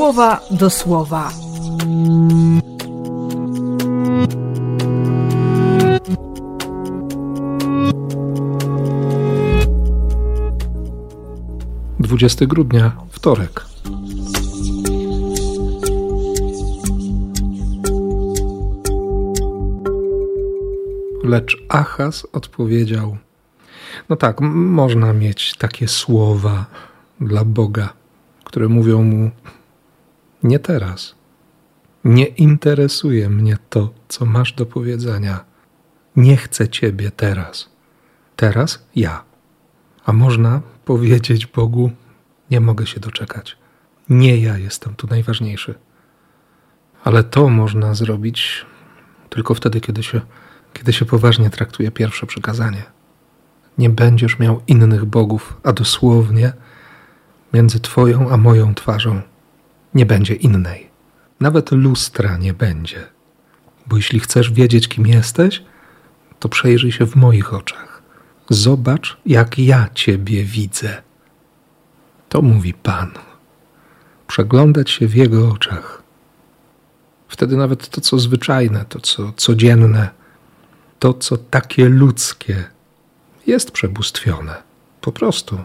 słowa do słowa. Dwudziesty grudnia, wtorek. Lecz Achaz odpowiedział: No tak, można mieć takie słowa dla Boga, które mówią mu: Nie teraz. Nie interesuje mnie to, co masz do powiedzenia. Nie chcę ciebie teraz. Teraz ja. A można powiedzieć Bogu: Nie mogę się doczekać. Nie ja jestem tu najważniejszy. Ale to można zrobić tylko wtedy, kiedy się kiedy się poważnie traktuje pierwsze przykazanie. Nie będziesz miał innych bogów, a dosłownie między Twoją a moją twarzą nie będzie innej. Nawet lustra nie będzie. Bo jeśli chcesz wiedzieć, kim jesteś, to przejrzyj się w moich oczach. Zobacz, jak ja Ciebie widzę. To mówi Pan. Przeglądać się w Jego oczach. Wtedy nawet to, co zwyczajne, to, co codzienne, to, co takie ludzkie, jest przebóstwione. Po prostu.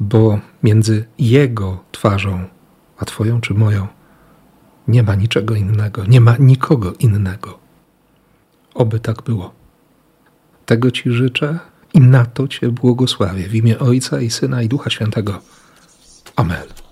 Bo między Jego twarzą a Twoją czy moją nie ma niczego innego, nie ma nikogo innego. Oby tak było. Tego Ci życzę i na to Cię błogosławię w imię Ojca i Syna i Ducha Świętego. Amen.